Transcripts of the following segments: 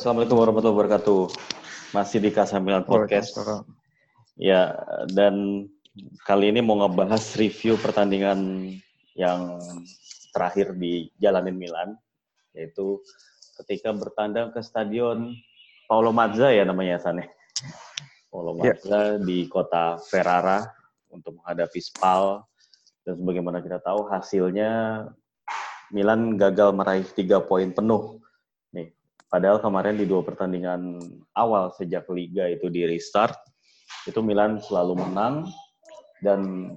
Ya, assalamualaikum warahmatullahi wabarakatuh. Masih di Kasamilan Podcast. Ya, dan kali ini mau ngebahas review pertandingan yang terakhir di Jalanin Milan, yaitu ketika bertandang ke stadion Paolo Mazza ya namanya sana. Paolo ya. Mazza ya. di kota Ferrara untuk menghadapi Spal dan sebagaimana kita tahu hasilnya Milan gagal meraih tiga poin penuh. Padahal kemarin di dua pertandingan awal sejak liga itu di restart, itu Milan selalu menang dan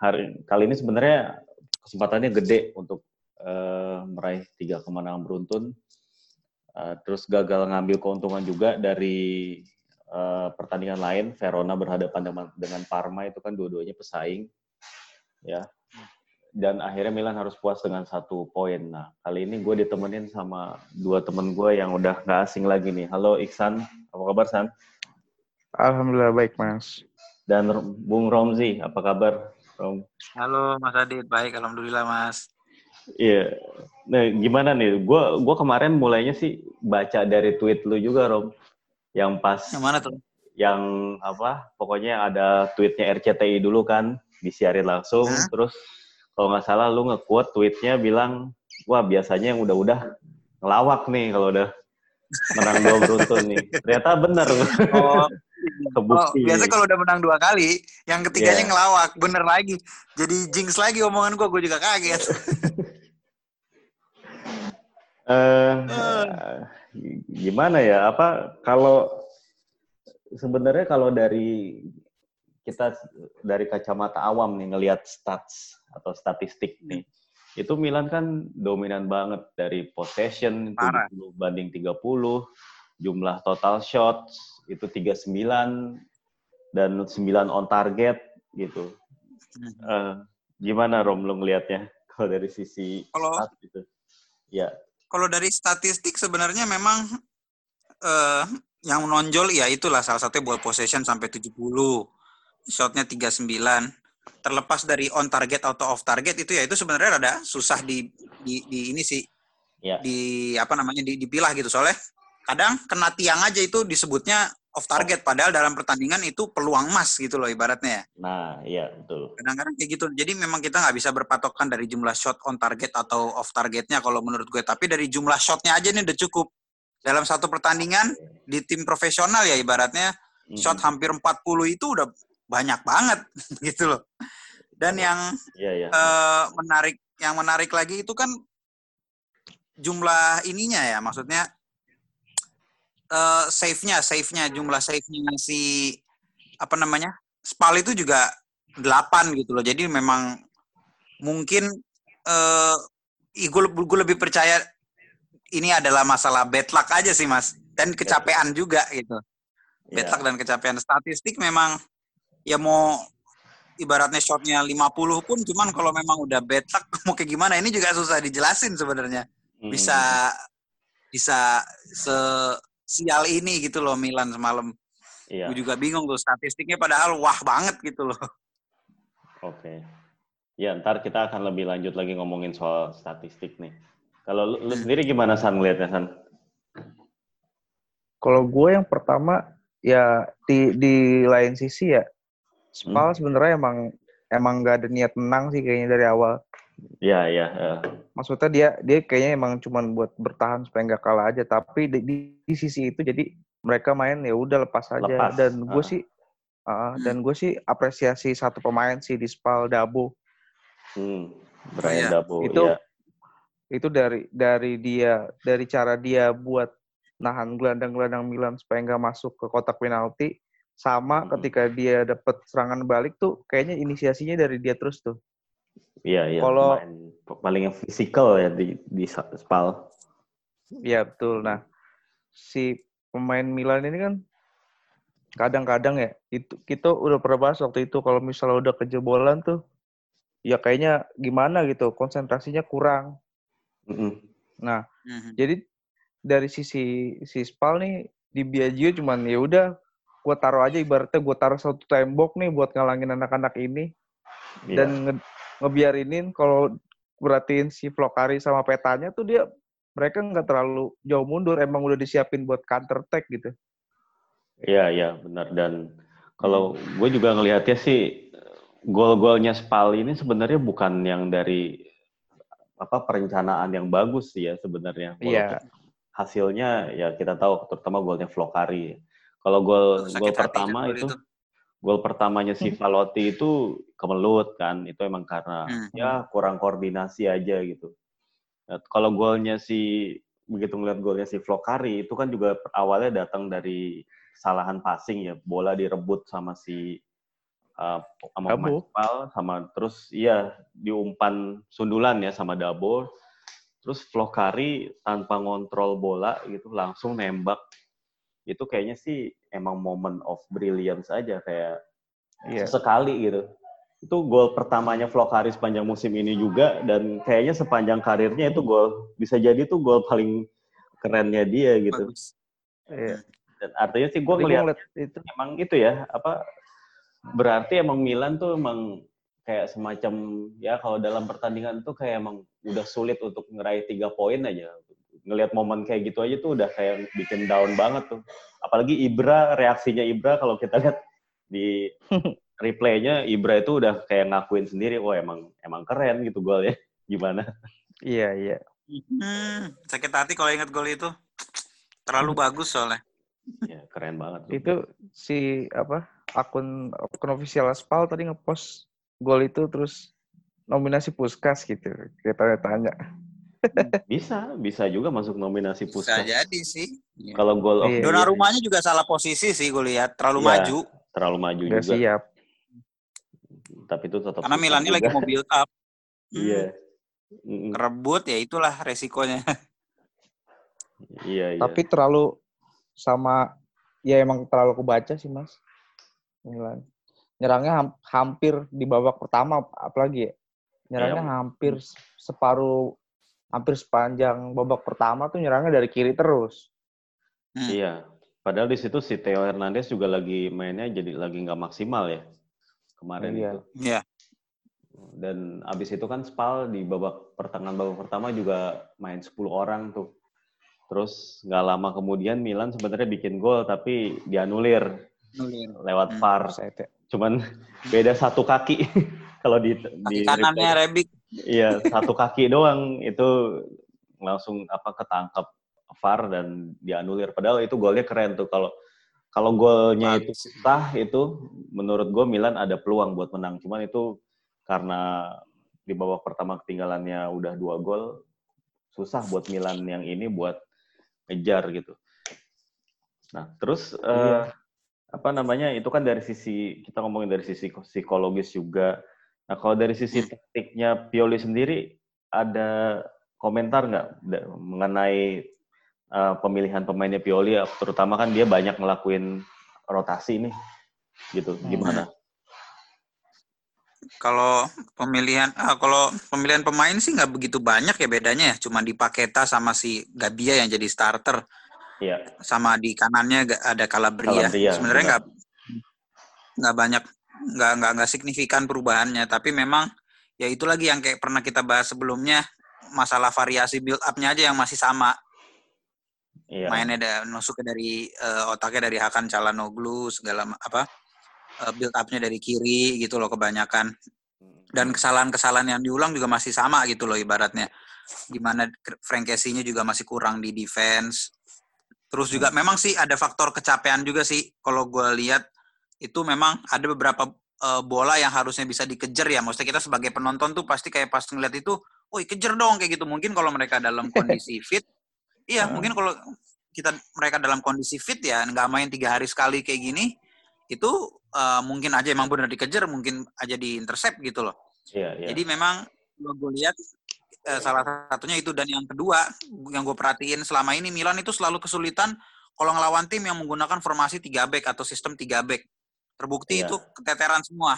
hari kali ini sebenarnya kesempatannya gede untuk uh, meraih tiga kemenangan beruntun. Uh, terus gagal ngambil keuntungan juga dari uh, pertandingan lain. Verona berhadapan dengan Parma itu kan dua-duanya pesaing, ya dan akhirnya Milan harus puas dengan satu poin. Nah, kali ini gue ditemenin sama dua temen gue yang udah gak asing lagi nih. Halo Iksan, apa kabar San? Alhamdulillah baik Mas. Dan Bung Romzi, apa kabar Rom? Halo Mas Adit, baik Alhamdulillah Mas. Iya, nah gimana nih? Gue gua kemarin mulainya sih baca dari tweet lu juga Rom, yang pas. Yang mana tuh? Yang apa? Pokoknya ada tweetnya RCTI dulu kan, disiarin langsung, Hah? terus kalau nggak salah lu nge-quote tweetnya bilang, wah biasanya yang udah-udah ngelawak nih kalau udah menang dua beruntun nih. Ternyata bener. Oh, Kebukti. Oh, biasanya kalau udah menang dua kali, yang ketiganya yeah. ngelawak, bener lagi. Jadi jinx lagi omongan gue, gue juga kaget. uh, uh. Gimana ya? Apa kalau sebenarnya kalau dari kita dari kacamata awam nih ngelihat stats atau statistik nih. Itu Milan kan dominan banget dari possession Parah. 70 banding 30, jumlah total shots itu 39 dan 9 on target gitu. Uh, gimana Rom lo ngelihatnya kalau dari sisi kalau gitu? Ya. Kalau dari statistik sebenarnya memang uh, yang menonjol ya itulah salah satunya ball possession sampai 70, shotnya 39 terlepas dari on target atau off target itu ya itu sebenarnya rada susah di di, di ini sih yeah. di apa namanya di, dipilah gitu soalnya kadang kena tiang aja itu disebutnya off target padahal dalam pertandingan itu peluang emas gitu loh ibaratnya. Nah, iya betul. Kadang-kadang kayak gitu. Jadi memang kita nggak bisa berpatokan dari jumlah shot on target atau off targetnya kalau menurut gue. Tapi dari jumlah shotnya aja nih udah cukup. Dalam satu pertandingan di tim profesional ya ibaratnya shot hampir 40 itu udah banyak banget gitu loh. Dan yang yeah, yeah. Uh, menarik yang menarik lagi itu kan jumlah ininya ya, maksudnya uh, save-nya, save-nya, jumlah save-nya si apa namanya? Spal itu juga 8 gitu loh. Jadi memang mungkin uh, gue, gue lebih percaya ini adalah masalah bad luck aja sih, Mas. Dan kecapean juga gitu. Bad luck dan kecapean. Statistik memang ya mau ibaratnya shotnya 50 pun cuman kalau memang udah bad luck mau kayak gimana ini juga susah dijelasin sebenarnya bisa hmm. bisa se sial ini gitu loh Milan semalam iya. gue juga bingung tuh statistiknya padahal wah banget gitu loh oke okay. ya ntar kita akan lebih lanjut lagi ngomongin soal statistik nih kalau lu, lu sendiri gimana San ngeliatnya San kalau gue yang pertama ya di di lain sisi ya Spal hmm. sebenarnya emang emang gak ada niat menang sih kayaknya dari awal. Iya, iya. Ya. Maksudnya dia dia kayaknya emang cuma buat bertahan supaya nggak kalah aja. Tapi di, di, di sisi itu jadi mereka main ya udah lepas aja. Lepas. Dan gue uh. sih uh, dan gue sih apresiasi satu pemain sih di Spal Dabo. Hmm. Brian ya. Dabo. Itu ya. itu dari dari dia dari cara dia buat nahan gelandang-gelandang Milan supaya nggak masuk ke kotak penalti sama hmm. ketika dia dapat serangan balik tuh kayaknya inisiasinya dari dia terus tuh. Iya iya. Kalau paling yang fisikal ya di di Spal. Iya betul. Nah si pemain Milan ini kan kadang-kadang ya itu kita udah pernah bahas waktu itu kalau misalnya udah kejebolan tuh ya kayaknya gimana gitu konsentrasinya kurang. Mm -hmm. Nah mm -hmm. jadi dari sisi si Spal nih di Biagio cuman ya udah gue taruh aja ibaratnya gue taruh satu tembok nih buat ngalangin anak-anak ini yeah. dan nge ngebiarinin kalau berartiin si Flokari sama petanya tuh dia mereka nggak terlalu jauh mundur, emang udah disiapin buat counter attack gitu. Iya, iya, benar. Dan kalau gue juga ngelihatnya sih gol-golnya Spal ini sebenarnya bukan yang dari apa perencanaan yang bagus sih ya sebenarnya. Iya. Hasilnya ya kita tahu terutama golnya Flokari. Kalau gol gol pertama itu, itu gol pertamanya si Valotti itu kemelut kan. Itu emang karena hmm. ya kurang koordinasi aja gitu. Nah, kalau golnya si begitu ngeliat golnya si Flokari itu kan juga awalnya datang dari kesalahan passing ya, bola direbut sama si uh, sama Maspal sama terus iya diumpan sundulan ya sama Dabo terus Flokari tanpa ngontrol bola gitu langsung nembak itu kayaknya sih emang moment of brilliance aja kayak yeah. sekali gitu itu gol pertamanya Flokari sepanjang musim ini juga dan kayaknya sepanjang karirnya itu gol bisa jadi tuh gol paling kerennya dia gitu. Iya. Dan artinya sih gue ngeliat itu emang itu ya apa berarti emang Milan tuh emang kayak semacam ya kalau dalam pertandingan tuh kayak emang udah sulit untuk ngeraih tiga poin aja ngelihat momen kayak gitu aja tuh udah kayak bikin down banget tuh. Apalagi Ibra reaksinya Ibra kalau kita lihat di replaynya Ibra itu udah kayak ngakuin sendiri wah emang emang keren gitu golnya. Gimana? Iya iya. Hmm, sakit hati kalau ingat gol itu. Terlalu bagus soalnya. Ya keren banget itu si apa akun akun official Aspal tadi ngepost gol itu terus nominasi Puskas gitu. Kita tanya. Bisa, bisa juga masuk nominasi Puskas. Bisa jadi sih. Kalau gol of iya, Dona rumahnya juga salah posisi sih gue lihat, terlalu ya, maju. Terlalu maju Udah juga. siap. Tapi itu tetap Karena Milan lagi mau build up. Iya. Hmm. Rebut ya itulah resikonya. iya, iya. Tapi terlalu sama ya emang terlalu kebaca sih, Mas. Milan. Nyerangnya hampir di babak pertama apalagi ya. Nyerangnya ya. hampir separuh hampir sepanjang babak pertama tuh nyerangnya dari kiri terus. Hmm. Iya. Padahal di situ si Theo Hernandez juga lagi mainnya jadi lagi nggak maksimal ya kemarin iya. itu. Iya. Dan abis itu kan Spal di babak pertengahan babak pertama juga main 10 orang tuh. Terus nggak lama kemudian Milan sebenarnya bikin gol tapi dianulir Nulir. lewat hmm. VAR. Cuman beda satu kaki kalau di di kanannya Rebic. Iya, satu kaki doang itu langsung apa ketangkep VAR dan dianulir. Padahal itu golnya keren tuh kalau kalau golnya itu sah itu menurut gue Milan ada peluang buat menang. Cuman itu karena di babak pertama ketinggalannya udah dua gol susah buat Milan yang ini buat ngejar gitu. Nah, terus iya. uh, apa namanya itu kan dari sisi kita ngomongin dari sisi psikologis juga. Nah kalau dari sisi hmm. taktiknya Pioli sendiri ada komentar nggak mengenai uh, pemilihan pemainnya Pioli, terutama kan dia banyak ngelakuin rotasi nih, gitu. Hmm. Gimana? Kalau pemilihan uh, kalau pemilihan pemain sih nggak begitu banyak ya bedanya ya, cuma di Paketa sama si Gabia yang jadi starter. Iya. Sama di kanannya ada Calabria. Calabria Sebenarnya nggak nggak banyak nggak nggak nggak signifikan perubahannya, tapi memang ya itu lagi yang kayak pernah kita bahas sebelumnya masalah variasi build up-nya aja yang masih sama. Iya. Mainnya ada nusuknya dari uh, otaknya dari Hakan Calhanoglu segala apa uh, build up-nya dari kiri gitu loh kebanyakan. Dan kesalahan-kesalahan yang diulang juga masih sama gitu loh ibaratnya. Gimana Frank juga masih kurang di defense Terus juga hmm. memang sih ada faktor kecapean juga sih kalau gue lihat itu memang ada beberapa uh, bola yang harusnya bisa dikejar ya. Maksudnya kita sebagai penonton tuh pasti kayak pas ngeliat itu, woi kejar dong kayak gitu. Mungkin kalau mereka dalam kondisi fit, iya hmm. mungkin kalau kita mereka dalam kondisi fit ya nggak main tiga hari sekali kayak gini, itu uh, mungkin aja emang benar dikejar, mungkin aja di intercept gitu loh. Yeah, yeah. Jadi memang kalau gue lihat eh, salah satunya itu dan yang kedua yang gue perhatiin selama ini Milan itu selalu kesulitan kalau ngelawan tim yang menggunakan formasi 3 back atau sistem 3 back. Terbukti yeah. itu keteteran semua.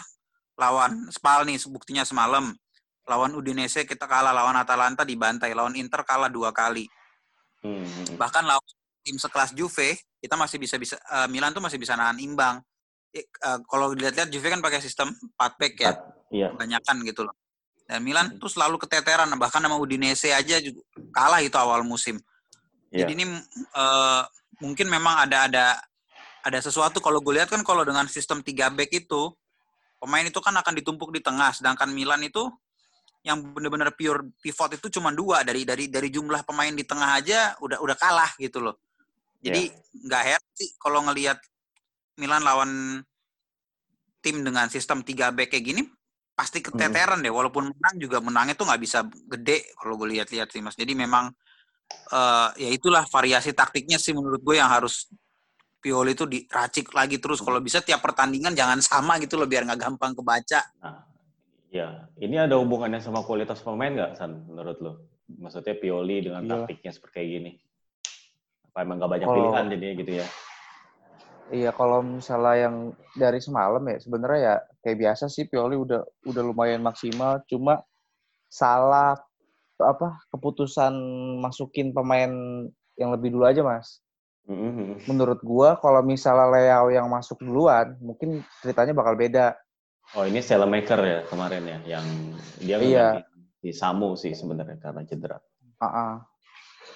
Lawan Spal nih buktinya semalam. Lawan Udinese kita kalah, lawan Atalanta dibantai, lawan Inter kalah dua kali. Hmm. Bahkan lawan tim sekelas Juve, kita masih bisa bisa uh, Milan tuh masih bisa nahan imbang. Uh, kalau dilihat-lihat Juve kan pakai sistem 4 back ya. Iya. Kebanyakan gitu loh. Dan Milan hmm. tuh selalu keteteran bahkan sama Udinese aja juga kalah itu awal musim. Yeah. Jadi ini uh, mungkin memang ada ada ada sesuatu kalau gue lihat kan kalau dengan sistem 3 back itu pemain itu kan akan ditumpuk di tengah sedangkan Milan itu yang benar-benar pure pivot itu cuma dua dari dari dari jumlah pemain di tengah aja udah udah kalah gitu loh. Jadi iya. nggak yeah. heran sih kalau ngelihat Milan lawan tim dengan sistem 3 back kayak gini pasti keteteran hmm. deh walaupun menang juga menangnya tuh nggak bisa gede kalau gue lihat-lihat sih Mas. Jadi memang uh, ya itulah variasi taktiknya sih menurut gue yang harus Pioli itu diracik lagi terus. Kalau bisa tiap pertandingan jangan sama gitu loh biar nggak gampang kebaca. Nah, Ya, ini ada hubungannya sama kualitas pemain nggak, San, menurut lo? Maksudnya Pioli dengan iya. taktiknya seperti kayak gini. Apa emang nggak banyak kalau, pilihan jadinya gitu ya? Iya, kalau misalnya yang dari semalam ya, sebenarnya ya kayak biasa sih Pioli udah udah lumayan maksimal, cuma salah apa keputusan masukin pemain yang lebih dulu aja, Mas. Mm-hmm. Menurut gua kalau misalnya Leo yang masuk duluan, mungkin ceritanya bakal beda Oh ini Selemaker ya kemarin ya, yang dia iya. di Samu sih sebenarnya karena cedera. Uh -uh.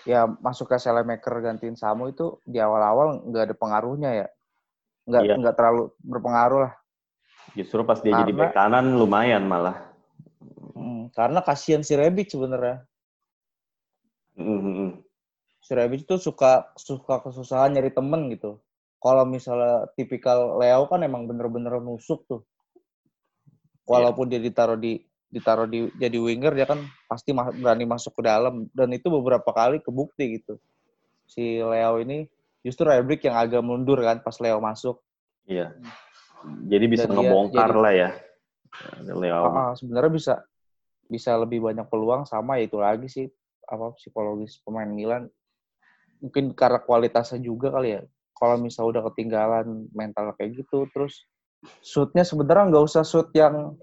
Ya masuk ke Selemaker gantiin Samu itu di awal-awal nggak ada pengaruhnya ya, nggak iya. nggak terlalu berpengaruh lah. Justru pas dia karena, jadi bek kanan lumayan malah. Hmm, karena kasihan si Rebic sebenarnya. Mm Rebic tuh suka suka kesusahan nyari temen gitu. Kalau misalnya tipikal Leo kan emang bener-bener nusuk tuh. Walaupun yeah. dia ditaruh di ditaruh di jadi winger dia kan pasti ma berani masuk ke dalam. Dan itu beberapa kali kebukti gitu. Si Leo ini justru Rebrick yang agak mundur kan pas Leo masuk. Iya. Jadi bisa dan ngebongkar dia, lah ya. Leo. Uh, sebenarnya bisa bisa lebih banyak peluang sama ya itu lagi sih apa psikologis pemain Milan mungkin karena kualitasnya juga kali ya kalau misal udah ketinggalan mental kayak gitu terus shootnya sebenarnya nggak usah shoot yang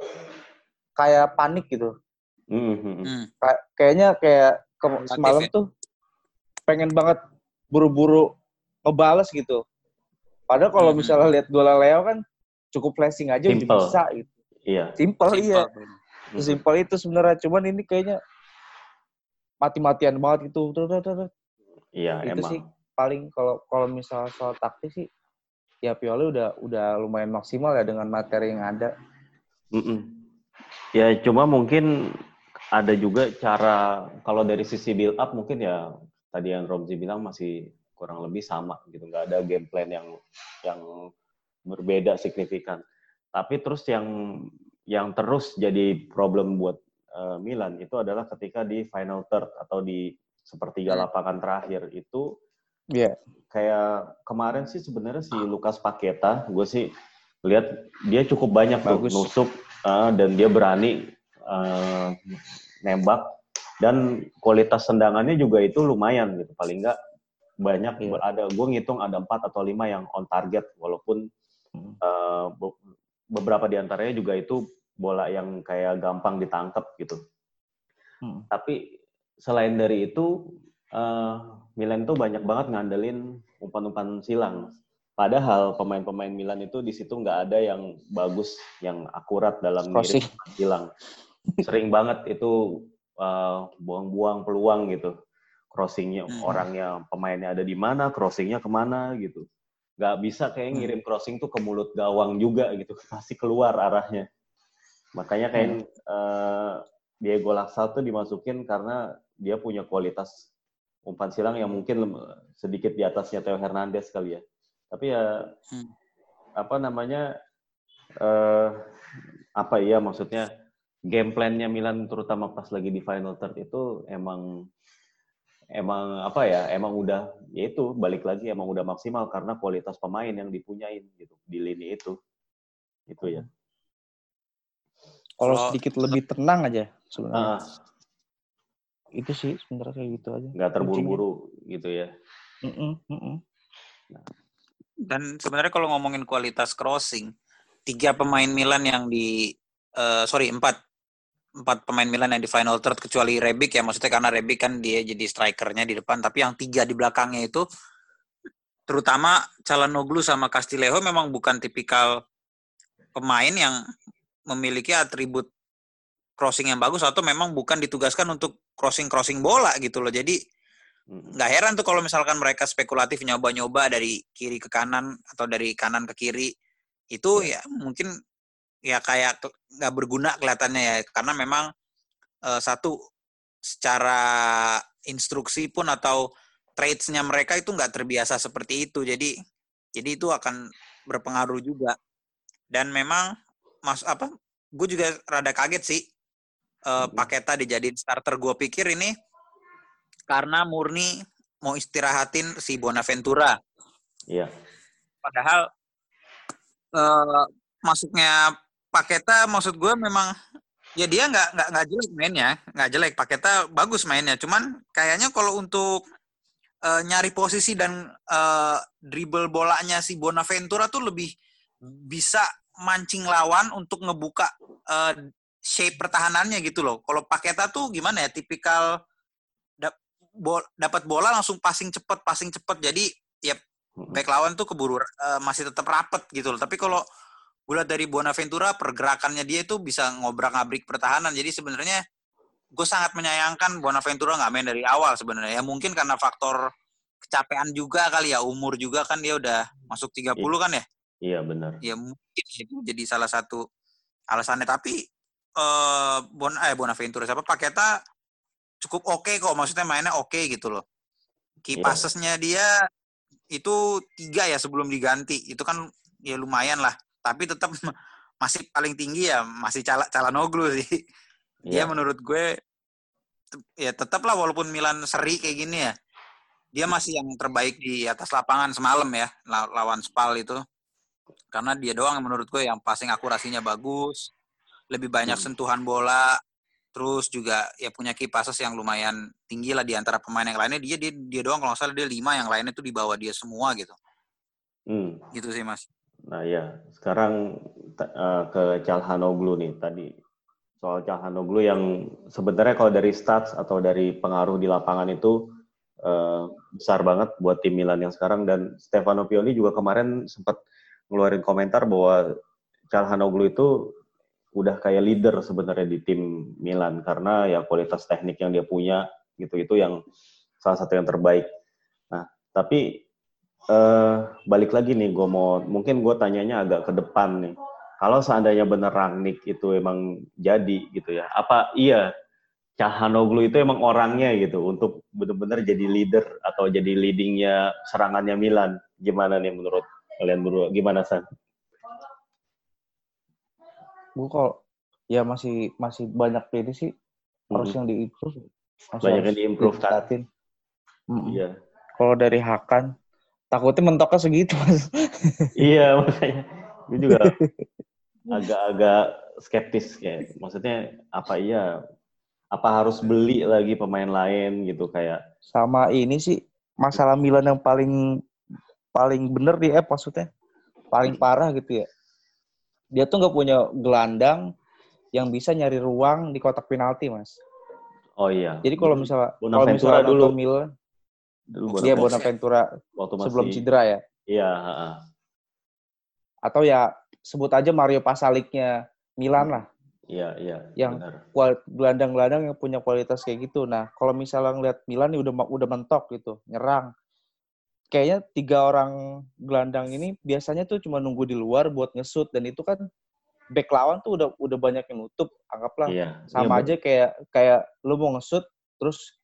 kayak panik gitu. Mm-hmm. Kay- kayaknya kayak ke semalam ya. tuh pengen banget buru-buru ngebales gitu. Padahal kalau mm-hmm. misalnya lihat dua Leo kan cukup flashing aja Simple. udah bisa gitu. Iya. Simple, Simple iya. Mm-hmm. Simple itu sebenarnya cuman ini kayaknya mati-matian banget gitu. Iya, itu emang. sih paling kalau kalau misalnya soal taktis sih ya Pioli udah udah lumayan maksimal ya dengan materi yang ada. Mm -mm. Ya cuma mungkin ada juga cara kalau dari sisi build up mungkin ya tadi yang Romzi bilang masih kurang lebih sama gitu nggak ada game plan yang yang berbeda signifikan. Tapi terus yang yang terus jadi problem buat uh, Milan itu adalah ketika di final third atau di sepertiga hmm. lapangan terakhir itu. Yeah. Kayak kemarin sih sebenarnya si Lukas Paketa, gue sih lihat dia cukup banyak Bagus. tuh nusuk uh, dan dia berani uh, nembak dan kualitas tendangannya juga itu lumayan gitu paling enggak banyak yeah. ada gue ngitung ada empat atau lima yang on target walaupun uh, beberapa di antaranya juga itu bola yang kayak gampang ditangkap gitu hmm. tapi selain dari itu uh, Milan tuh banyak banget ngandelin umpan-umpan silang. Padahal pemain-pemain Milan itu di situ nggak ada yang bagus, yang akurat dalam ngirim silang. Sering banget itu uh, buang-buang peluang gitu. Crossingnya hmm. orangnya pemainnya ada di mana, crossingnya ke mana gitu. Nggak bisa kayak hmm. ngirim crossing tuh ke mulut gawang juga gitu, pasti keluar arahnya. Makanya kayak hmm. uh, Diego Laksal tuh dimasukin karena dia punya kualitas umpan silang yang mungkin sedikit di atasnya Theo Hernandez kali ya. Tapi ya hmm. apa namanya uh, apa ya maksudnya game plan-nya Milan terutama pas lagi di final third itu emang emang apa ya emang udah ya itu balik lagi emang udah maksimal karena kualitas pemain yang dipunyain gitu di lini itu itu ya kalau sedikit lebih tenang aja sebenarnya uh, itu sih sebenarnya kayak gitu aja. Nggak terburu-buru gitu ya. Mm -mm, mm -mm. dan sebenarnya kalau ngomongin kualitas crossing tiga pemain Milan yang di uh, sorry empat. Empat pemain Milan yang di final third kecuali Rebic ya. Maksudnya karena Rebic kan dia jadi strikernya di depan tapi yang tiga di belakangnya itu terutama Calhanoglu sama Castillejo memang bukan tipikal pemain yang memiliki atribut crossing yang bagus atau memang bukan ditugaskan untuk crossing crossing bola gitu loh. Jadi nggak heran tuh kalau misalkan mereka spekulatif nyoba-nyoba dari kiri ke kanan atau dari kanan ke kiri itu ya mungkin ya kayak nggak berguna kelihatannya ya. Karena memang uh, satu secara instruksi pun atau trades-nya mereka itu nggak terbiasa seperti itu. Jadi jadi itu akan berpengaruh juga. Dan memang mas apa gue juga rada kaget sih uh, Paketa dijadiin starter gue pikir ini karena murni mau istirahatin si Bonaventura. Iya. Padahal uh, masuknya Paketa maksud gue memang ya dia nggak nggak nggak jelek mainnya, nggak jelek Paketa bagus mainnya. Cuman kayaknya kalau untuk uh, nyari posisi dan uh, dribble bolanya si Bonaventura tuh lebih bisa mancing lawan untuk ngebuka uh, shape pertahanannya gitu loh. Kalau Paketa tuh gimana ya tipikal bol, dapat bola langsung passing cepet, passing cepet. Jadi ya back lawan tuh keburu uh, masih tetap rapet gitu loh. Tapi kalau gue dari Bonaventura pergerakannya dia itu bisa ngobrak-ngabrik pertahanan. Jadi sebenarnya gue sangat menyayangkan Bonaventura nggak main dari awal sebenarnya. Ya mungkin karena faktor kecapean juga kali ya, umur juga kan dia udah masuk 30 iya. kan ya? Iya benar. Ya mungkin itu jadi salah satu alasannya. Tapi uh, Bon eh Bonaventura siapa? Paketa cukup oke okay kok maksudnya mainnya oke okay gitu loh. Key yeah. dia itu tiga ya sebelum diganti. Itu kan ya lumayan lah. Tapi tetap masih paling tinggi ya masih cala Calanoglu sih. Yeah. dia menurut gue ya tetap lah walaupun Milan seri kayak gini ya. Dia masih yang terbaik di atas lapangan semalam ya lawan Spal itu. Karena dia doang menurut gue yang passing akurasinya bagus lebih banyak hmm. sentuhan bola terus juga ya punya key passes yang lumayan tinggi lah di antara pemain yang lainnya. Dia dia dia doang kalau nggak salah dia lima yang lainnya tuh di bawah dia semua gitu. Hmm. gitu sih mas. Nah ya sekarang uh, ke Calhanoglu nih. Tadi soal Calhanoglu yang sebenarnya kalau dari stats atau dari pengaruh di lapangan itu uh, besar banget buat tim Milan yang sekarang. Dan Stefano Pioli juga kemarin sempat ngeluarin komentar bahwa Calhanoglu itu udah kayak leader sebenarnya di tim Milan karena ya kualitas teknik yang dia punya gitu itu yang salah satu yang terbaik. Nah tapi eh, balik lagi nih gue mau mungkin gue tanyanya agak ke depan nih. Kalau seandainya bener Rangnick itu emang jadi gitu ya, apa iya Cahanoglu itu emang orangnya gitu untuk benar-benar jadi leader atau jadi leadingnya serangannya Milan. Gimana nih menurut kalian berdua? Gimana San? Gue kalau ya masih masih banyak ini sih hmm. harus yang diimprove. Banyak yang diimprove kan mm iya. Kalau dari Hakan takutnya mentoknya segitu mas. Iya makanya gue juga agak-agak skeptis kayak maksudnya apa iya apa harus beli lagi pemain lain gitu kayak. Sama ini sih masalah Milan yang paling paling bener di app maksudnya. Paling hmm. parah gitu ya dia tuh nggak punya gelandang yang bisa nyari ruang di kotak penalti, Mas. Oh iya. Jadi kalau misalnya kalau misalnya dulu Milan dulu dia Bonaventura waktu masih, sebelum cedera ya. Iya, Atau ya sebut aja Mario Pasaliknya Milan lah. Iya, iya. Yang gelandang-gelandang yang punya kualitas kayak gitu. Nah, kalau misalnya ngeliat Milan nih udah udah mentok gitu, nyerang kayaknya tiga orang gelandang ini biasanya tuh cuma nunggu di luar buat ngesut dan itu kan back lawan tuh udah udah banyak yang nutup. Anggaplah iya, sama iya, aja kayak kayak lu mau ngesut terus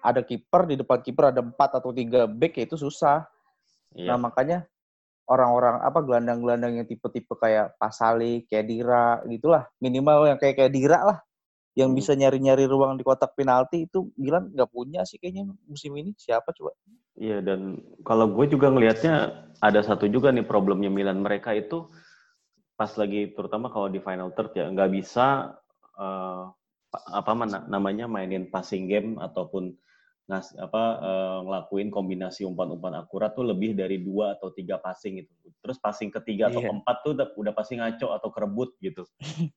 ada kiper di depan kiper ada empat atau tiga back ya itu susah. Iya. nah makanya orang-orang apa gelandang-gelandang yang tipe-tipe kayak Pasali, kayak Dira gitulah. Minimal yang kayak kayak Dira lah yang hmm. bisa nyari-nyari ruang di kotak penalti itu Milan nggak punya sih kayaknya musim ini. Siapa coba? Iya dan kalau gue juga ngelihatnya ada satu juga nih problemnya Milan. Mereka itu pas lagi terutama kalau di final third ya nggak bisa uh, apa mana namanya mainin passing game ataupun ngas apa uh, ngelakuin kombinasi umpan-umpan akurat tuh lebih dari dua atau tiga passing itu terus passing ketiga atau iya. keempat tuh udah, udah pasti ngaco atau kerebut gitu.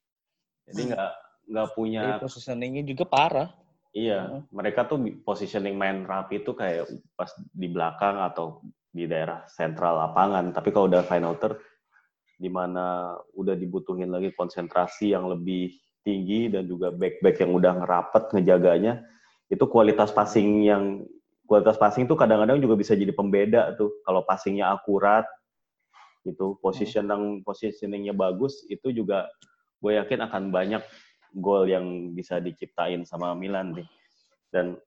Jadi nggak nggak punya positioningnya juga parah. Iya, mereka tuh positioning main rapi itu kayak pas di belakang atau di daerah sentral lapangan. Tapi kalau udah final third, di mana udah dibutuhin lagi konsentrasi yang lebih tinggi dan juga back-back yang udah ngerapet ngejaganya itu kualitas passing yang kualitas passing itu kadang-kadang juga bisa jadi pembeda tuh. Kalau passingnya akurat gitu positioning positioningnya bagus itu juga gue yakin akan banyak gol yang bisa diciptain sama Milan nih dan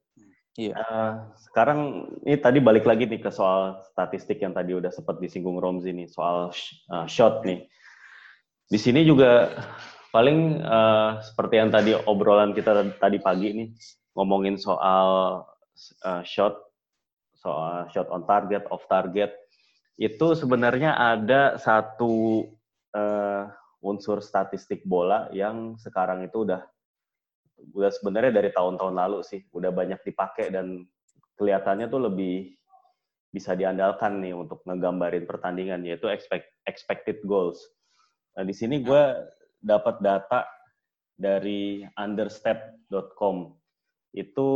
Iya. Uh, sekarang ini tadi balik lagi nih ke soal statistik yang tadi udah sempat disinggung Romzi nih soal uh, shot nih. Di sini juga paling uh, seperti yang tadi obrolan kita tadi pagi nih ngomongin soal uh, shot, soal shot on target, off target itu sebenarnya ada satu uh, unsur statistik bola yang sekarang itu udah udah sebenarnya dari tahun-tahun lalu sih udah banyak dipakai dan kelihatannya tuh lebih bisa diandalkan nih untuk ngegambarin pertandingan yaitu expect, expected goals. Nah di sini gue dapat data dari understep.com itu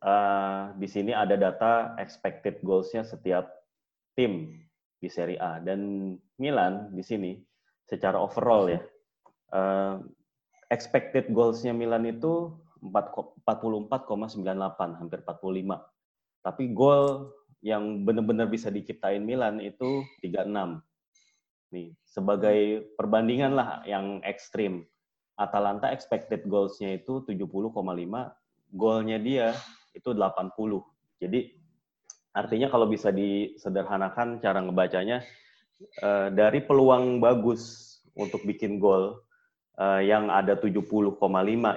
uh, di sini ada data expected goals-nya setiap tim di Serie A dan Milan di sini secara overall ya uh, expected goals-nya Milan itu 44,98, hampir 45. Tapi gol yang benar-benar bisa diciptain Milan itu 36. Nih, sebagai perbandingan lah yang ekstrim. Atalanta expected goals-nya itu 70,5, golnya dia itu 80. Jadi artinya kalau bisa disederhanakan cara ngebacanya eh, dari peluang bagus untuk bikin gol uh, yang ada 70,5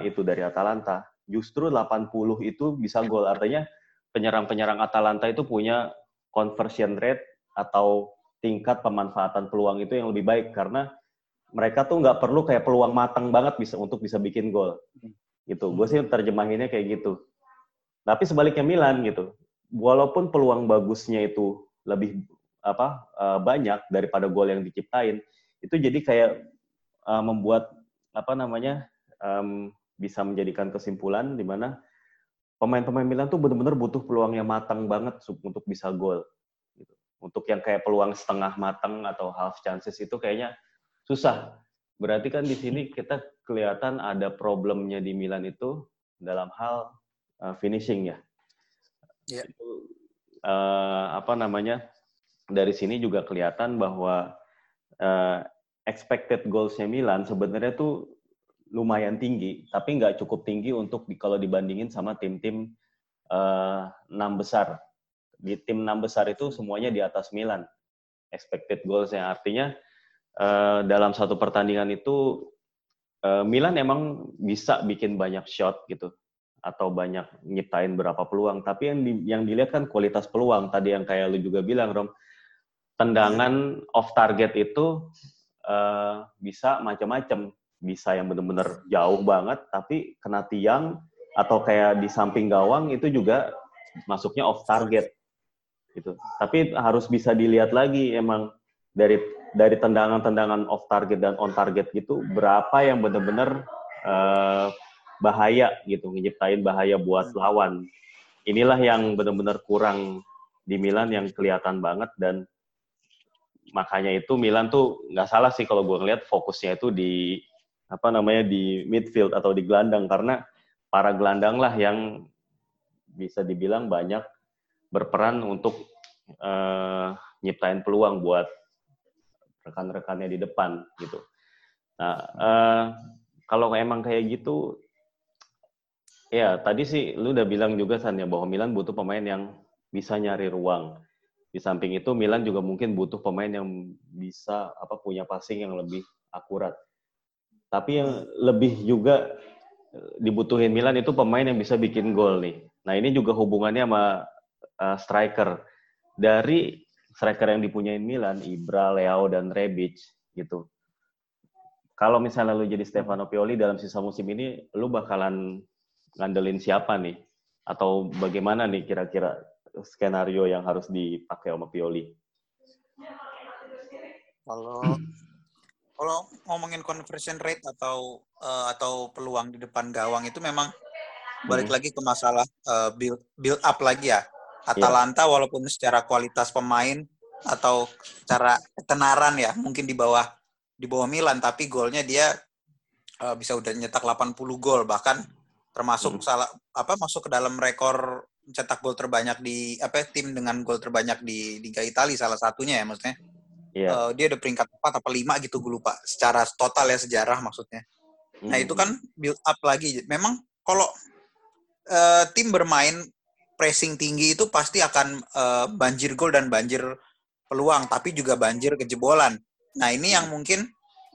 itu dari Atalanta, justru 80 itu bisa gol. Artinya penyerang-penyerang Atalanta itu punya conversion rate atau tingkat pemanfaatan peluang itu yang lebih baik karena mereka tuh nggak perlu kayak peluang matang banget bisa untuk bisa bikin gol. Gitu. Gue sih terjemahinnya kayak gitu. Tapi sebaliknya Milan gitu. Walaupun peluang bagusnya itu lebih apa uh, banyak daripada gol yang diciptain, itu jadi kayak uh, membuat apa namanya um, bisa menjadikan kesimpulan di mana pemain-pemain Milan tuh benar-benar butuh peluang yang matang banget untuk bisa gol. Gitu. Untuk yang kayak peluang setengah matang atau half chances itu kayaknya susah. Berarti kan di sini kita kelihatan ada problemnya di Milan itu dalam hal uh, finishing ya. Yeah. Itu, uh, apa namanya? Dari sini juga kelihatan bahwa uh, expected goals-nya Milan sebenarnya tuh lumayan tinggi, tapi nggak cukup tinggi untuk di, kalau dibandingin sama tim-tim uh, enam besar. Di tim enam besar itu semuanya di atas Milan. Expected goals yang artinya uh, dalam satu pertandingan itu uh, Milan emang bisa bikin banyak shot gitu atau banyak nyiptain berapa peluang, tapi yang di, yang dilihat kan kualitas peluang. Tadi yang kayak lu juga bilang, Rom, tendangan off target itu uh, bisa macam-macam bisa yang benar-benar jauh banget tapi kena tiang atau kayak di samping gawang itu juga masuknya off target gitu. Tapi harus bisa dilihat lagi emang dari dari tendangan-tendangan off target dan on target gitu berapa yang benar-benar uh, bahaya gitu nyiptain bahaya buat lawan. Inilah yang benar-benar kurang di Milan yang kelihatan banget dan makanya itu Milan tuh nggak salah sih kalau gue ngeliat fokusnya itu di apa namanya di midfield atau di gelandang karena para gelandang lah yang bisa dibilang banyak berperan untuk uh, nyiptain peluang buat rekan-rekannya di depan gitu. Nah uh, kalau emang kayak gitu ya tadi sih lu udah bilang juga San ya bahwa Milan butuh pemain yang bisa nyari ruang di samping itu Milan juga mungkin butuh pemain yang bisa apa punya passing yang lebih akurat. Tapi yang lebih juga eh, dibutuhin Milan itu pemain yang bisa bikin gol nih. Nah ini juga hubungannya sama uh, striker. Dari striker yang dipunyain Milan, Ibra, Leo, dan Rebic gitu. Kalau misalnya lu jadi Stefano Pioli dalam sisa musim ini, lu bakalan ngandelin siapa nih? Atau bagaimana nih kira-kira skenario yang harus dipakai sama Pioli? Kalau kalau ngomongin conversion rate atau uh, atau peluang di depan gawang itu memang balik hmm. lagi ke masalah uh, build build up lagi ya. Atalanta yeah. walaupun secara kualitas pemain atau cara ketenaran ya mungkin di bawah di bawah Milan tapi golnya dia uh, bisa udah nyetak 80 gol bahkan termasuk hmm. salah apa masuk ke dalam rekor cetak gol terbanyak di apa tim dengan gol terbanyak di Liga Italia salah satunya ya maksudnya. Yeah. Uh, dia ada peringkat 4 apa 5 gitu gue lupa secara total ya sejarah maksudnya. Hmm. Nah, itu kan build up lagi. Memang kalau uh, tim bermain pressing tinggi itu pasti akan uh, banjir gol dan banjir peluang, tapi juga banjir kejebolan. Nah, ini yang mungkin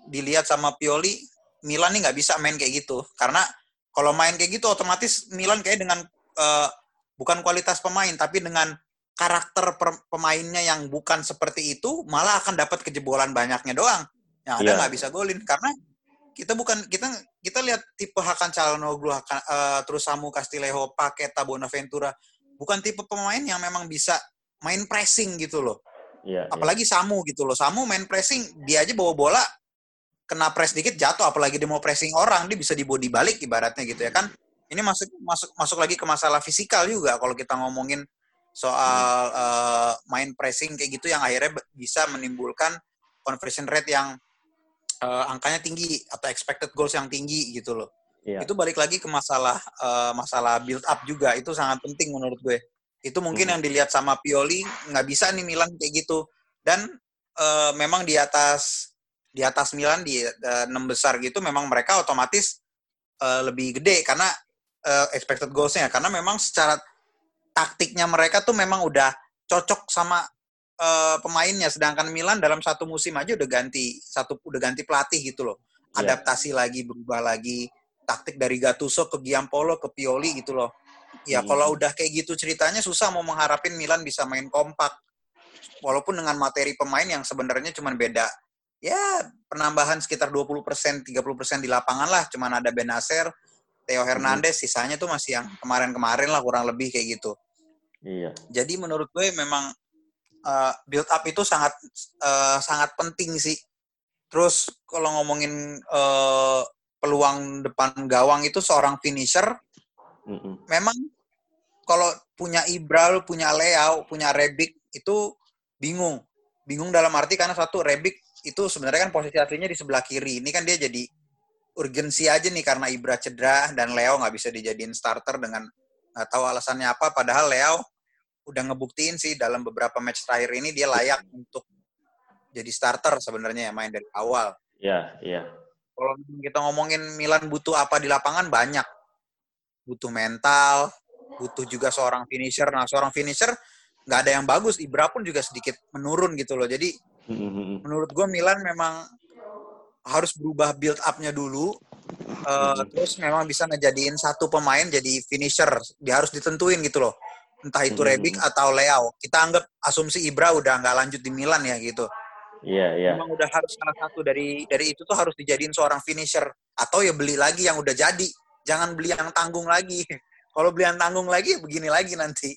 dilihat sama Pioli, Milan nih nggak bisa main kayak gitu. Karena kalau main kayak gitu otomatis Milan kayak dengan uh, bukan kualitas pemain tapi dengan karakter pemainnya yang bukan seperti itu malah akan dapat kejebolan banyaknya doang. Yang ada iya. nggak yeah. bisa golin karena kita bukan kita kita lihat tipe Hakan Calhanoglu, Hakan, uh, terus Samu Castillejo, Paketa, Bonaventura bukan tipe pemain yang memang bisa main pressing gitu loh. Yeah, iya. apalagi yeah. Samu gitu loh. Samu main pressing, dia aja bawa bola kena press dikit jatuh apalagi dia mau pressing orang dia bisa dibody balik ibaratnya gitu ya kan ini masuk masuk masuk lagi ke masalah fisikal juga kalau kita ngomongin soal uh, main pressing kayak gitu yang akhirnya bisa menimbulkan conversion rate yang uh, angkanya tinggi atau expected goals yang tinggi gitu loh. Yeah. Itu balik lagi ke masalah uh, masalah build up juga itu sangat penting menurut gue. Itu mungkin hmm. yang dilihat sama Pioli nggak bisa nih Milan kayak gitu dan uh, memang di atas di atas Milan di enam uh, besar gitu memang mereka otomatis uh, lebih gede karena uh, expected goals-nya. Karena memang secara taktiknya mereka tuh memang udah cocok sama uh, pemainnya. Sedangkan Milan dalam satu musim aja udah ganti satu udah ganti pelatih gitu loh. Yeah. adaptasi lagi berubah lagi. Taktik dari Gattuso ke Giampolo ke Pioli gitu loh. Ya hmm. kalau udah kayak gitu ceritanya susah mau mengharapin Milan bisa main kompak. Walaupun dengan materi pemain yang sebenarnya cuma beda. Ya penambahan sekitar 20 persen, 30 persen di lapangan lah. Cuman ada Benacer, Theo Hernandez, sisanya tuh masih yang kemarin-kemarin lah kurang lebih kayak gitu. Iya. Jadi menurut gue memang uh, build up itu sangat uh, sangat penting sih. Terus kalau ngomongin uh, peluang depan gawang itu seorang finisher, mm -hmm. memang kalau punya Ibra, punya Leo, punya Rebic itu bingung. Bingung dalam arti karena satu Rebic itu sebenarnya kan posisi aslinya di sebelah kiri. Ini kan dia jadi urgensi aja nih karena Ibra cedera dan Leo nggak bisa dijadiin starter dengan nggak tahu alasannya apa. Padahal Leo udah ngebuktiin sih dalam beberapa match terakhir ini dia layak untuk jadi starter sebenarnya ya main dari awal. Iya, iya. Kalau kita ngomongin Milan butuh apa di lapangan banyak. Butuh mental, butuh juga seorang finisher. Nah, seorang finisher nggak ada yang bagus. Ibra pun juga sedikit menurun gitu loh. Jadi Mm-hmm. Menurut gue Milan memang harus berubah build up-nya dulu. Uh. Terus memang bisa ngejadiin satu pemain jadi finisher. Dia harus ditentuin gitu loh. Entah itu mm-hmm. Rebic atau Leao. Kita anggap asumsi Ibra udah nggak lanjut di Milan ya gitu. Iya, yeah, iya. Yeah. Memang udah harus salah satu dari dari itu tuh harus dijadiin seorang finisher. Atau ya beli lagi yang udah jadi. Jangan beli yang tanggung lagi. Kalau beli yang tanggung lagi, begini lagi nanti.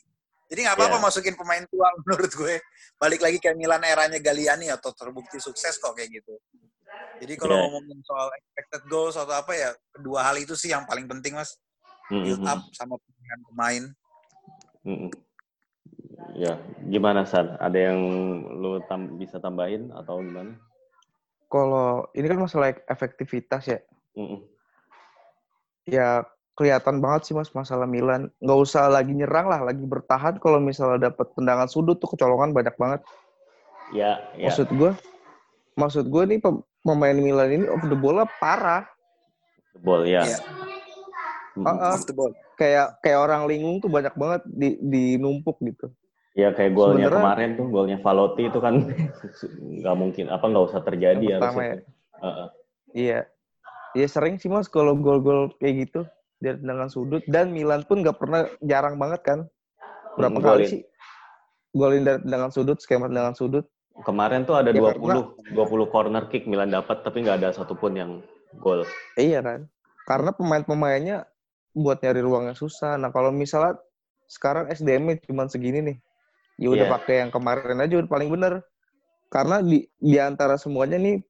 Jadi nggak apa-apa yeah. masukin pemain tua menurut gue. Balik lagi ke Milan eranya Galliani atau terbukti sukses kok kayak gitu. Jadi kalau yeah. ngomongin soal expected goals atau apa ya, kedua hal itu sih yang paling penting mas. Mm-hmm. Build up sama pemilihan pemain. Mm-hmm. Ya, gimana San? Ada yang lu tam- bisa tambahin atau gimana? Kalau ini kan masalah efektivitas ya. Mm-hmm. Ya kelihatan banget sih mas masalah Milan. Nggak usah lagi nyerang lah, lagi bertahan. Kalau misalnya dapat tendangan sudut tuh kecolongan banyak banget. Ya, ya. Maksud gue, maksud gue nih pemain Milan ini off the ball parah. The ball ya. Yeah. Uh, uh, off the ball. Kayak kayak orang lingung tuh banyak banget di di numpuk gitu. Ya kayak golnya Sebenernya, kemarin tuh, golnya Valotti itu kan nggak mungkin apa nggak usah terjadi ya. ya. Uh -uh. Iya. Iya sering sih mas kalau gol-gol kayak gitu dari tendangan sudut dan Milan pun nggak pernah jarang banget kan? Berapa hmm, kali sih? Golin dari tendangan sudut skema tendangan sudut. Kemarin tuh ada ya, 20 karena, 20 corner kick Milan dapat tapi nggak ada satupun yang gol. Iya kan? Karena pemain-pemainnya buat nyari ruangnya susah. Nah kalau misalnya sekarang SDM cuma segini nih. Ya udah yeah. pakai yang kemarin aja udah paling bener. Karena di di antara semuanya nih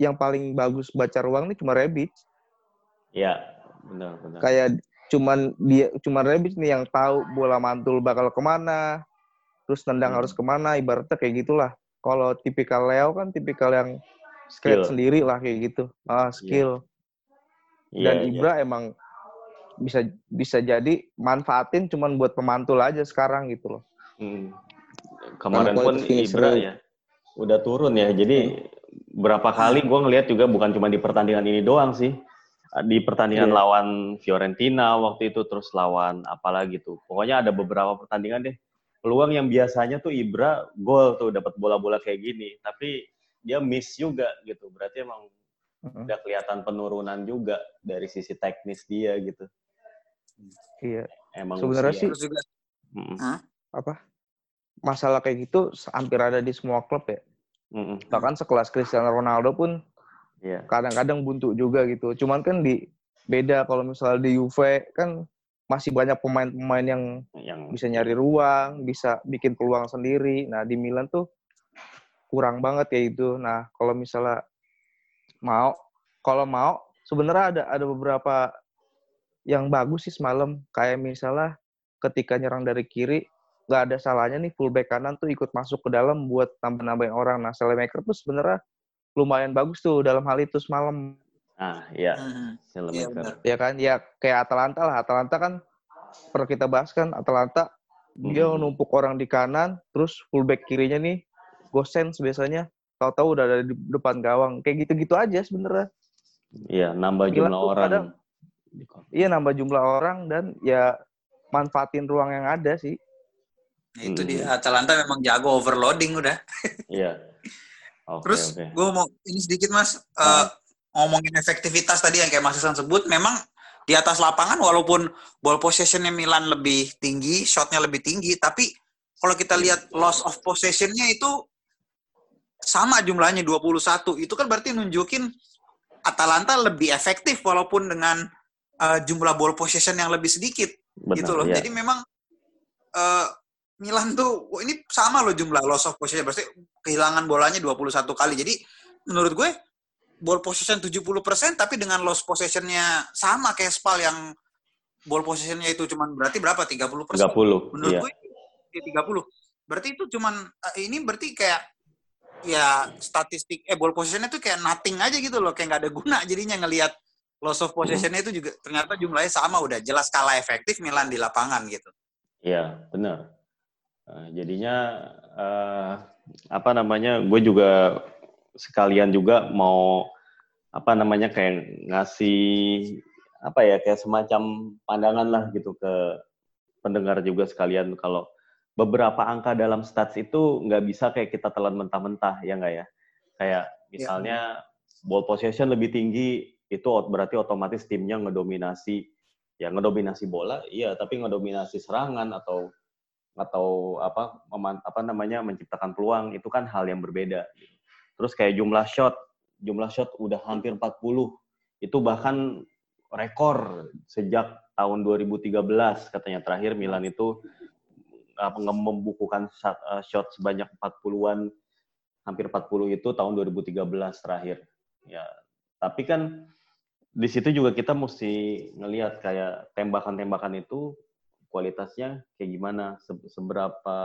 yang paling bagus baca ruang nih cuma Rebic. Iya, benar, benar. Kayak cuman dia cuman Rebic nih yang tahu bola mantul bakal ke mana, terus tendang hmm. harus ke mana, ibaratnya kayak gitulah. Kalau tipikal Leo kan tipikal yang skill sendiri lah kayak gitu. Ah, skill. Dan Iya, Ibra emang bisa bisa jadi manfaatin cuman buat pemantul aja sekarang gitu loh. Hmm. Kemarin pun. Ibra ya udah turun ya. Jadi berapa kali gue ngelihat juga bukan cuma di pertandingan ini doang sih. Di pertandingan Iya. lawan Fiorentina waktu itu terus lawan apalagi tuh. Pokoknya ada beberapa pertandingan deh. Peluang yang biasanya tuh Ibra gol tuh dapat bola-bola kayak gini, tapi dia miss juga gitu. Berarti emang Heeh. udah kelihatan penurunan juga dari sisi teknis dia gitu. Iya. Emang Sebenarnya usia. sih juga Mm-mm. apa? Masalah kayak gitu hampir ada di semua klub ya. Mm-mm. Bahkan sekelas Cristiano Ronaldo pun Iya. kadang-kadang buntu juga gitu. Cuman kan di beda kalau misalnya di Juve kan masih banyak pemain-pemain yang Yang bisa nyari ruang, bisa bikin peluang sendiri. Nah, di Milan tuh kurang banget ya itu. Nah, kalau misalnya mau kalau mau sebenarnya ada ada beberapa yang bagus sih semalam kayak misalnya ketika nyerang dari kiri nggak ada salahnya nih fullback kanan tuh ikut masuk ke dalam buat nambah-nambahin orang. Nah, Selemaker tuh sebenarnya lumayan bagus tuh dalam hal itu semalam. Ah, iya. Hmm, Iya. Ya kan, ya kayak Atalanta lah. Atalanta kan pernah kita bahas kan, Atalanta dia Hmm. numpuk orang di kanan, terus fullback kirinya nih Gosens biasanya tahu-tahu udah ada di depan gawang. Kayak gitu-gitu aja sebenarnya. Iya, nambah Gila jumlah orang. kadang- Iya nambah jumlah orang dan ya manfaatin ruang yang ada sih. Nah, itu Hmm. dia Atalanta memang jago overloading udah. Iya. Oke, Terus oke. gue mau ini sedikit mas Ah. ngomongin efektivitas tadi yang kayak Mas Hasan sebut, memang di atas lapangan walaupun ball possessionnya Milan lebih tinggi, shotnya lebih tinggi, tapi kalau kita lihat loss of possessionnya itu sama jumlahnya 21. Itu kan berarti nunjukin Atalanta lebih efektif walaupun dengan eh, jumlah ball possession yang lebih sedikit Benar, gitu loh. iya. Jadi memang eh, Milan tuh ini sama loh jumlah loss of possession. Berarti kehilangan bolanya 21 kali. Jadi menurut gue ball possession 70% tapi dengan loss possessionnya sama kayak Spal yang ball possessionnya itu cuman berarti berapa? 30%. 30. Menurut Iya. gue ya, 30. Berarti itu cuman eh, ini berarti kayak ya statistik eh ball possessionnya tuh kayak nothing aja gitu loh, kayak nggak ada guna jadinya ngelihat loss of possessionnya itu juga ternyata jumlahnya sama udah jelas kalah efektif Milan di lapangan gitu. Iya, benar. Eh, jadinya eh, apa namanya? Gue juga sekalian juga mau apa namanya kayak ngasih apa ya kayak semacam pandangan lah gitu ke pendengar juga sekalian kalau beberapa angka dalam stats itu nggak bisa kayak kita telan mentah-mentah ya nggak ya kayak misalnya ball possession lebih tinggi itu berarti otomatis timnya ngedominasi ya ngedominasi bola iya tapi ngedominasi serangan atau atau apa apa namanya menciptakan peluang itu kan hal yang berbeda. Terus kayak jumlah shot jumlah shot udah hampir 40 itu bahkan rekor sejak tahun 2013 katanya. Terakhir Milan itu apa, membukukan shot, eh, shot sebanyak 40-an hampir 40 itu tahun 2013 terakhir. Ya tapi kan di situ juga kita mesti ngelihat kayak tembakan-tembakan itu kualitasnya kayak gimana se- seberapa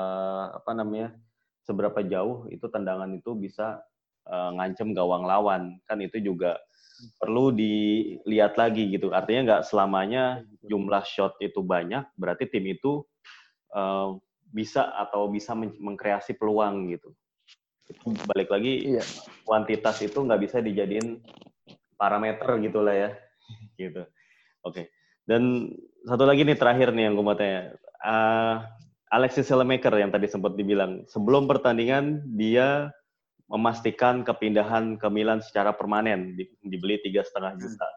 apa namanya seberapa jauh itu tendangan itu bisa eh, ngancem gawang lawan. Kan itu juga perlu dilihat lagi gitu. Artinya nggak selamanya jumlah shot itu banyak berarti tim itu eh, bisa atau bisa men- mengkreasi peluang gitu. Itu balik lagi Iya. kuantitas itu nggak bisa dijadiin parameter gitu lah ya gitu. Oke. Dan satu lagi nih terakhir nih yang gue mau tanya Ah, Alexis Selemaker yang tadi sempat dibilang sebelum pertandingan dia memastikan kepindahan ke Milan secara permanen di- dibeli tiga setengah juta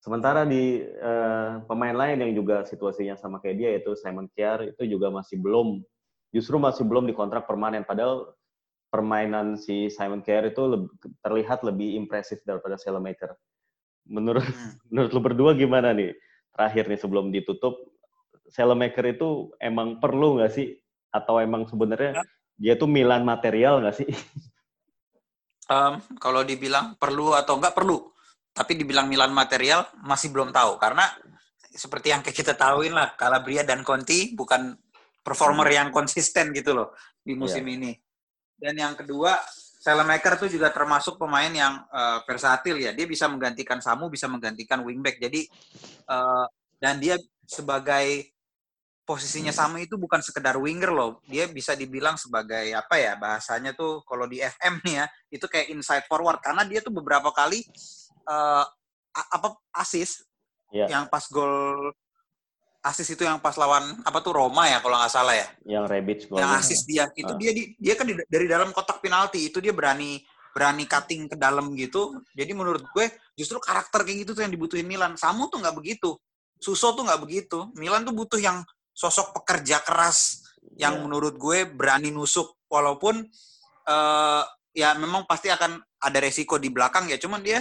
sementara di eh, pemain lain yang juga situasinya sama kayak dia yaitu Simon Kjaer itu juga masih belum justru masih belum dikontrak permanen padahal permainan si Simon Kjaer itu leb- terlihat lebih impresif daripada Selemaker. Menurut Hmm. menurut lu berdua gimana nih? Terakhir nih sebelum ditutup, Selemaker itu emang perlu nggak sih? Atau emang sebenarnya dia tuh Milan material nggak sih? Em, kalau dibilang perlu atau enggak perlu, tapi dibilang Milan material masih belum tahu karena seperti yang kita tahuin lah, Calabria dan Conti bukan performer yang konsisten gitu loh di musim ini. Dan yang kedua, Salemaker tuh juga termasuk pemain yang uh, versatil ya. Dia bisa menggantikan Samu, bisa menggantikan wingback. Jadi uh, dan dia sebagai posisinya Samu itu bukan sekedar winger loh. Dia bisa dibilang sebagai apa ya bahasanya tuh kalau di FM nih ya itu kayak inside forward karena dia tuh beberapa kali uh, apa asis yeah. yang pas gol asis itu yang pas lawan apa tuh Roma ya kalau nggak salah ya. Yang Rebic Yang asis dia itu uh. dia di, dia kan di, dari dalam kotak penalti itu dia berani berani cutting ke dalam gitu. Jadi menurut gue justru karakter kayak gitu tuh yang dibutuhin Milan. Samu tuh nggak begitu. Suso tuh nggak begitu. Milan tuh butuh yang sosok pekerja keras yang yeah. menurut gue berani nusuk walaupun uh, ya memang pasti akan ada resiko di belakang ya. Cuman dia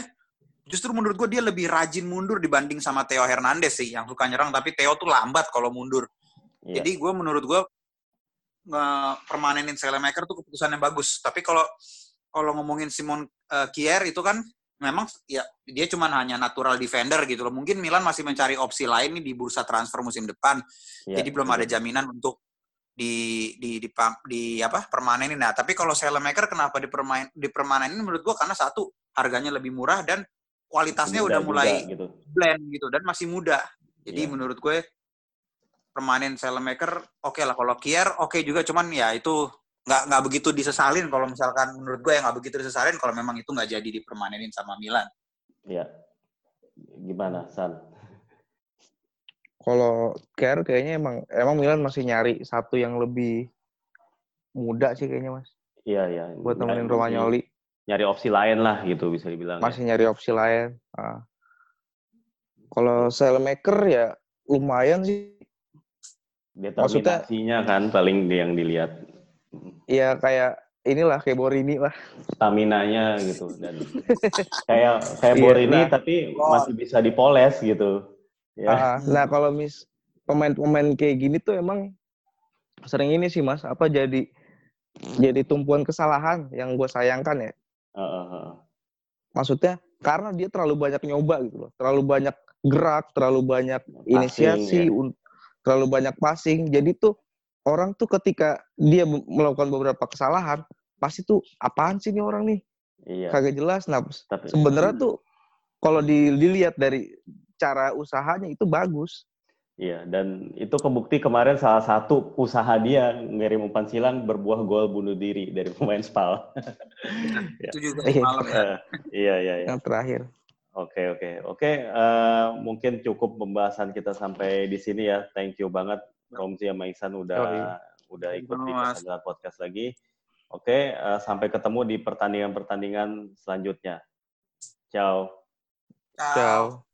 justru menurut gue dia lebih rajin mundur dibanding sama Theo Hernandez sih yang suka nyerang tapi Theo tuh lambat kalau mundur. Yeah. Jadi gue menurut gue permanenin Selemaker tuh keputusan yang bagus. Tapi kalau kalau ngomongin Simon uh, Kier itu kan memang ya dia cuma hanya natural defender gitu loh. Mungkin Milan masih mencari opsi lain nih di bursa transfer musim depan. Yeah, Jadi belum ada jaminan untuk di di di, di, di apa permanenin. Nah, tapi kalau Selemaker kenapa dipermain dipermanenin menurut gua karena satu harganya lebih murah dan kualitasnya udah mulai juga, gitu. blend gitu dan masih muda. Jadi yeah. menurut gue permanen Selemaker oke okay lah kalau Kier oke okay juga cuman ya itu nggak nggak begitu disesalin kalau misalkan menurut gue ya nggak begitu disesalin kalau memang itu nggak jadi dipermanenin sama Milan. Iya. Gimana San? Kalau Kier kayaknya emang emang Milan masih nyari satu yang lebih muda sih kayaknya mas. Iya iya. Buat nemenin Romagnoli nyari opsi lain lah gitu bisa dibilang. Ya. Masih ya. nyari opsi lain. Nah. Kalau maker ya lumayan sih. Determinasinya kan paling yang dilihat. Iya kayak inilah kayak Borini lah. Stamina-nya gitu dan kayak kayak iya, Borini nah, tapi masih bisa dipoles gitu. Ya. Uh, nah kalau mis pemain-pemain kayak gini tuh emang sering ini sih mas apa jadi jadi tumpuan kesalahan yang gue sayangkan ya Uh, Maksudnya karena dia terlalu banyak nyoba gitu loh, terlalu banyak gerak, terlalu banyak passing, inisiasi, ya. terlalu banyak passing. Jadi tuh orang tuh ketika dia melakukan beberapa kesalahan, pasti tuh apaan sih nih orang nih? Iya. Kagak jelas. Nah, sebenarnya tuh kalau dilihat dari cara usahanya itu bagus. Iya, dan itu kebukti kemarin salah satu usaha dia ngirim umpan silang berbuah gol bunuh diri dari pemain Spal. ya. Itu juga malam ya. iya, iya, iya. Yang terakhir. Oke, oke. Oke, uh, mungkin cukup pembahasan kita sampai di sini ya. Thank you banget Romzi sama Iksan udah oh, iya. udah ikut di podcast lagi. Oke, uh, sampai ketemu di pertandingan-pertandingan selanjutnya. Ciao. Ciao.